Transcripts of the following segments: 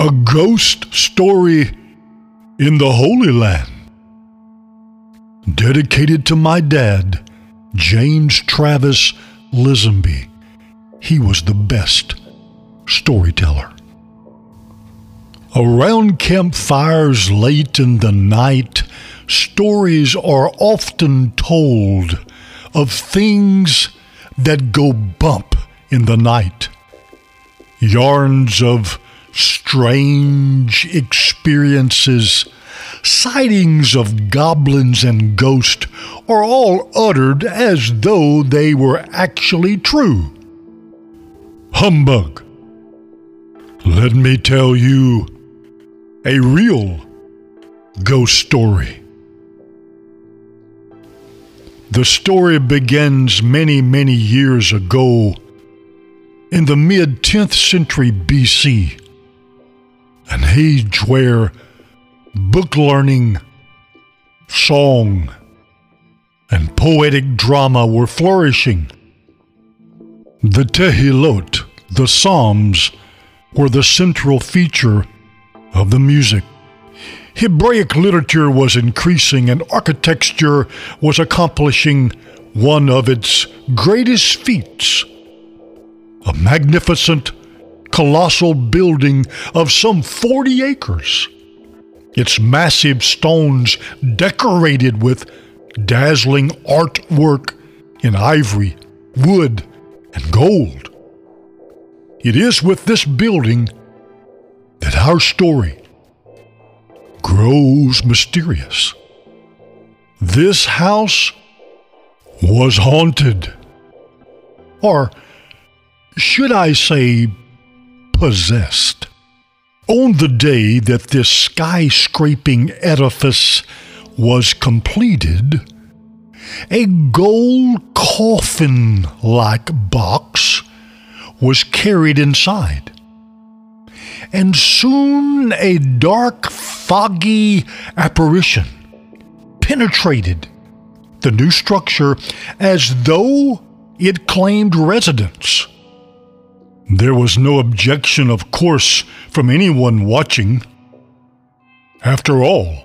A ghost story in the Holy Land. Dedicated to my dad, James Travis Lisenby. He was the best storyteller. Around campfires late in the night, stories are often told of things that go bump in the night. Yarns of strange experiences, sightings of goblins and ghosts are all uttered as though they were actually true. Humbug! Let me tell you a real ghost story. The story begins many, many years ago in the mid 10th century BC, an age where book learning, song, and poetic drama were flourishing. The Tehillot, the Psalms, were the central feature of the music. Hebraic literature was increasing and architecture was accomplishing one of its greatest feats. A magnificent, colossal building of some 40 acres. Its massive stones decorated with dazzling artwork in ivory, wood, and gold. It is with this building that our story grows mysterious. This house was haunted. Or should I say, possessed. On the day that this skyscraping edifice was completed, a gold coffin like box was carried inside. And soon a dark, foggy apparition penetrated the new structure as though it claimed residence. There was no objection, of course, from anyone watching. After all,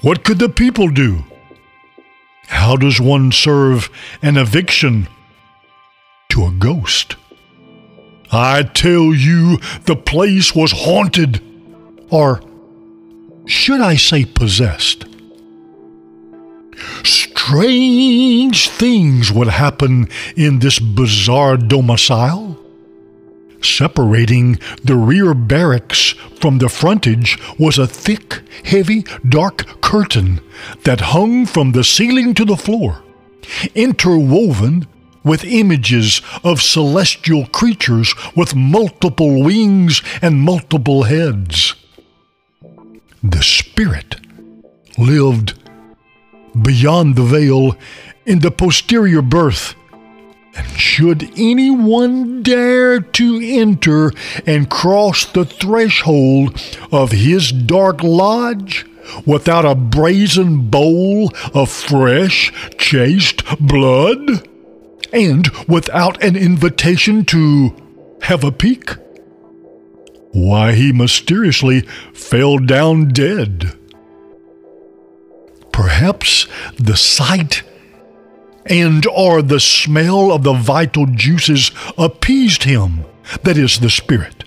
what could the people do? How does one serve an eviction to a ghost? I tell you, the place was haunted. Or should I say possessed? Strange things would happen in this bizarre domicile. Separating the rear barracks from the frontage was a thick, heavy, dark curtain that hung from the ceiling to the floor, interwoven with images of celestial creatures with multiple wings and multiple heads. The Spirit lived beyond the veil in the posterior berth. And should anyone dare to enter and cross the threshold of his dark lodge without a brazen bowl of fresh, chaste blood? and without an invitation to have a peek? Why, he mysteriously fell down dead. Perhaps the sight and or the smell of the vital juices appeased him, that is, the spirit.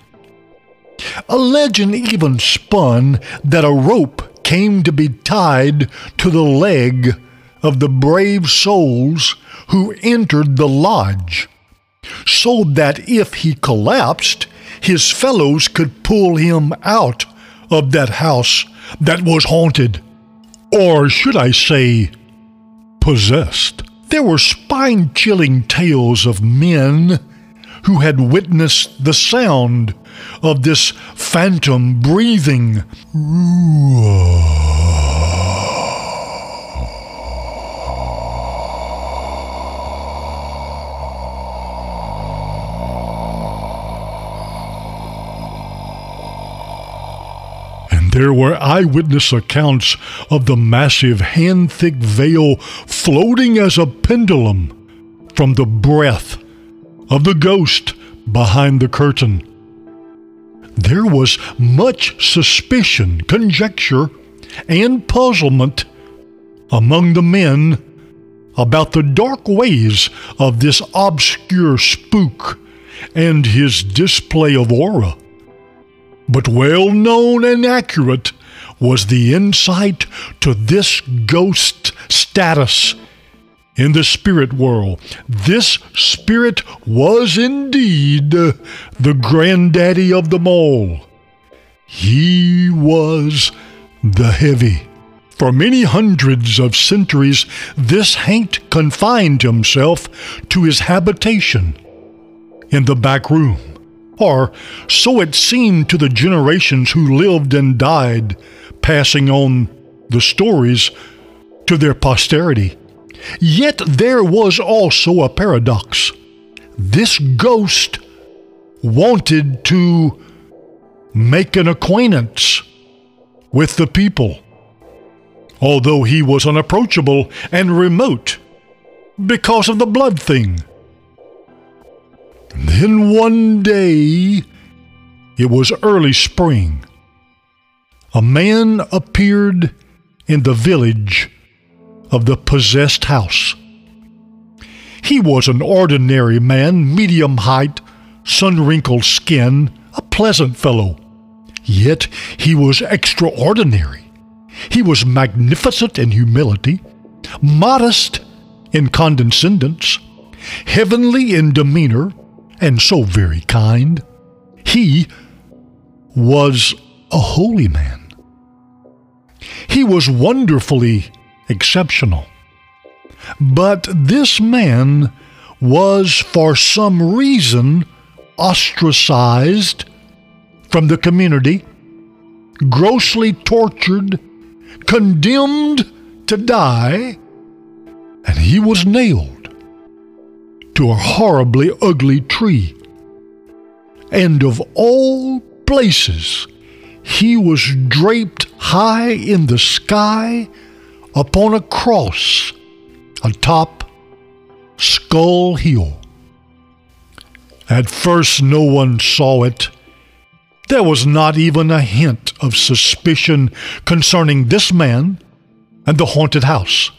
A legend even spun that a rope came to be tied to the leg of the brave souls who entered the lodge, so that if he collapsed, his fellows could pull him out of that house that was haunted. Or should I say, possessed? There were spine chilling tales of men who had witnessed the sound of this phantom breathing. There were eyewitness accounts of the massive hand thick veil floating as a pendulum from the breath of the ghost behind the curtain. there was much suspicion, conjecture, and puzzlement among the men about the dark ways of this obscure spook and his display of aura. But well known and accurate was the insight to this ghost status in the spirit world. This spirit was indeed the granddaddy of them all. He was the heavy. For many hundreds of centuries, this haint confined himself to his habitation in the back room. So it seemed to the generations who lived and died, passing on the stories to their posterity. Yet there was also a paradox. This ghost wanted to make an acquaintance with the people, although he was unapproachable and remote because of the blood thing. Then one day, it was early spring, a man appeared in the village of the possessed house. He was an ordinary man, medium height, sun wrinkled skin, a pleasant fellow. Yet he was extraordinary. He was magnificent in humility, modest in condescendence, heavenly in demeanor, and so very kind. He was a holy man. He was wonderfully exceptional. But this man was for some reason ostracized from the community, grossly tortured, condemned to die, and he was nailed to a horribly ugly tree. And of all places, he was draped high in the sky upon a cross atop Skull Hill. At first, no one saw it. There was not even a hint of suspicion concerning this man and the haunted house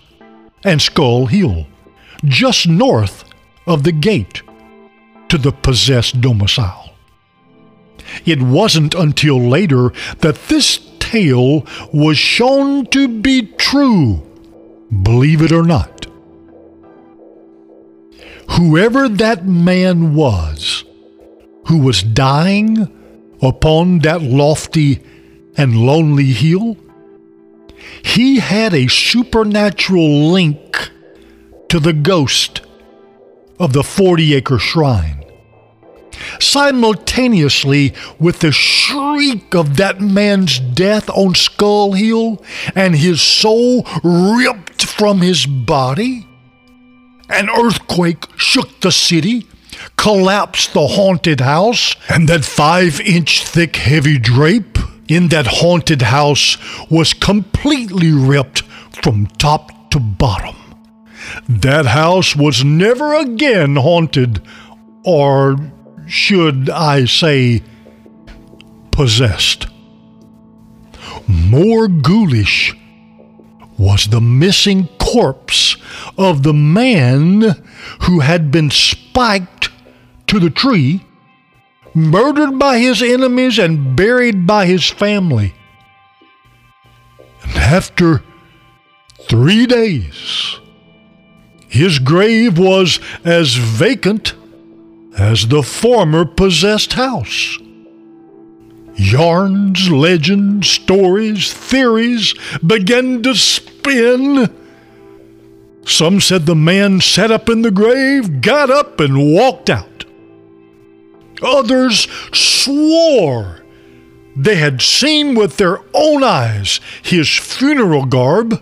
and Skull Hill, just north of the gate to the possessed domicile. It wasn't until later that this tale was shown to be true, believe it or not. Whoever that man was who was dying upon that lofty and lonely hill, he had a supernatural link to the ghost of the 40 acre shrine simultaneously with the shriek of that man's death on Skull Hill and his soul ripped from his body? An earthquake shook the city, collapsed the haunted house, and that five inch thick heavy drape in that haunted house was completely ripped from top to bottom. That house was never again haunted or should I say, possessed. More ghoulish was the missing corpse of the man who had been spiked to the tree, murdered by his enemies, and buried by his family. And after three days, his grave was as vacant as the former possessed house. Yarns, legends, stories, theories began to spin. Some said the man sat up in the grave, got up, and walked out. Others swore they had seen with their own eyes his funeral garb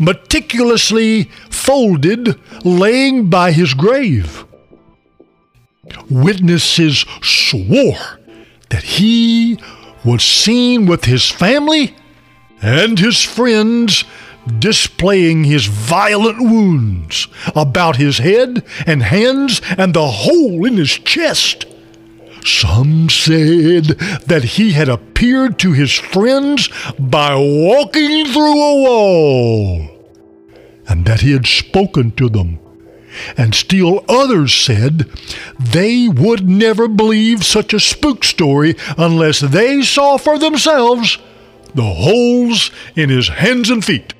meticulously folded laying by his grave. Witnesses swore that he was seen with his family and his friends displaying his violent wounds about his head and hands and the hole in his chest. Some said that he had appeared to his friends by walking through a wall, and that he had spoken to them. And still others said they would never believe such a spook story unless they saw for themselves the holes in his hands and feet.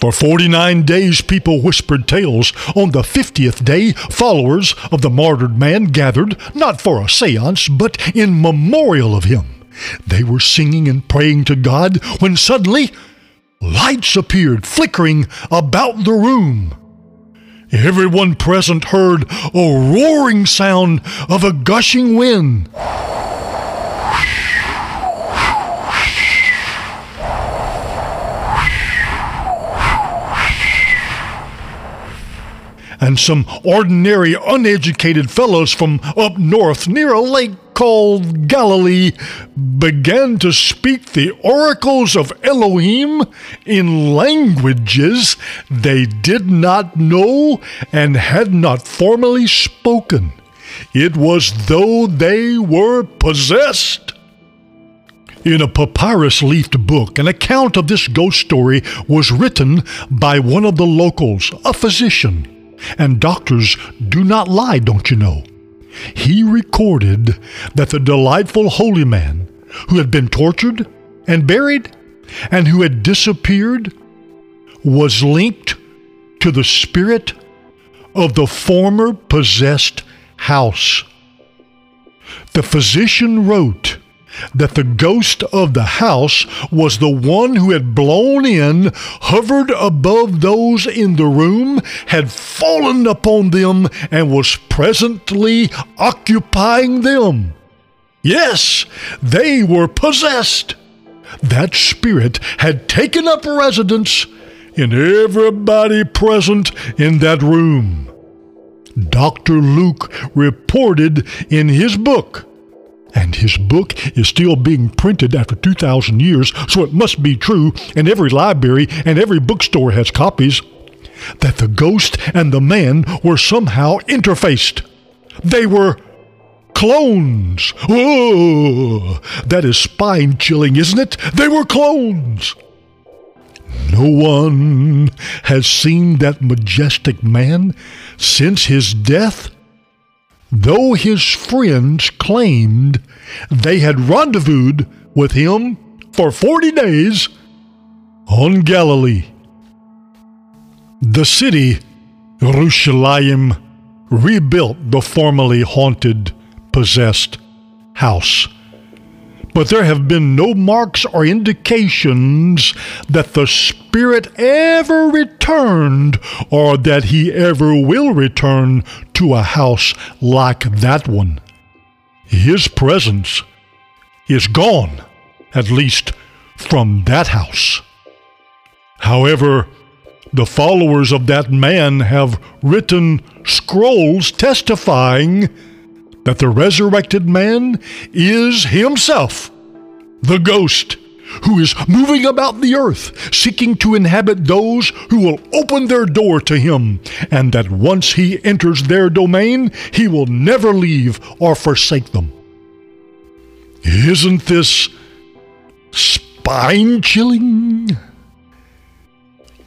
For 49 days, people whispered tales. On the 50th day, followers of the martyred man gathered, not for a seance, but in memorial of him. They were singing and praying to God when suddenly lights appeared, flickering about the room. Everyone present heard a roaring sound of a gushing wind. And some ordinary uneducated fellows from up north near a lake called Galilee began to speak the oracles of Elohim in languages they did not know and had not formerly spoken. It was though they were possessed. In a papyrus leafed book, an account of this ghost story was written by one of the locals, a physician. And doctors do not lie, don't you know? He recorded that the delightful holy man who had been tortured and buried and who had disappeared was linked to the spirit of the former possessed house. The physician wrote that the ghost of the house was the one who had blown in, hovered above those in the room, had fallen upon them, and was presently occupying them. Yes, they were possessed. That spirit had taken up residence in everybody present in that room. Dr. Luke reported in his book and his book is still being printed after 2,000 years, so it must be true, and every library and every bookstore has copies, that the ghost and the man were somehow interfaced. They were clones. Oh, that is spine chilling, isn't it? They were clones. No one has seen that majestic man since his death though his friends claimed they had rendezvoused with him for 40 days on Galilee. The city, Jerusalem, rebuilt the formerly haunted, possessed house but there have been no marks or indications that the Spirit ever returned or that he ever will return to a house like that one. His presence is gone, at least from that house. However, the followers of that man have written scrolls testifying that the resurrected man is himself, the ghost, who is moving about the earth, seeking to inhabit those who will open their door to him, and that once he enters their domain, he will never leave or forsake them. Isn't this spine chilling?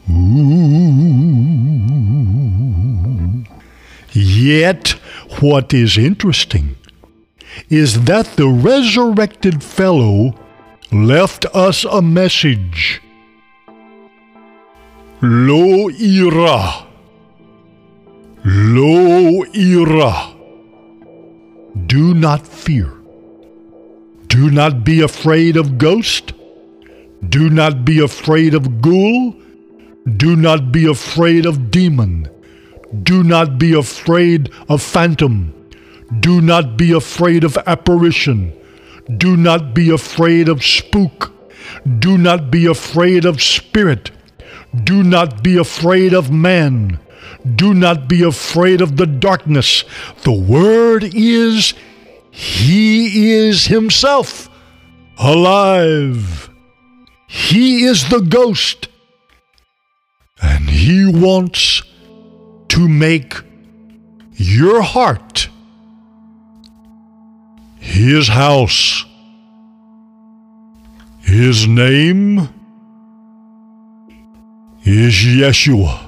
Ooh. Yet, what is interesting is that the resurrected fellow left us a message. Lo ira. Lo ira. Do not fear. Do not be afraid of ghost. Do not be afraid of ghoul. Do not be afraid of demon. Do not be afraid of phantom. Do not be afraid of apparition. Do not be afraid of spook. Do not be afraid of spirit. Do not be afraid of man. Do not be afraid of the darkness. The word is, He is Himself alive. He is the ghost. And He wants to make your heart his house. His name is Yeshua.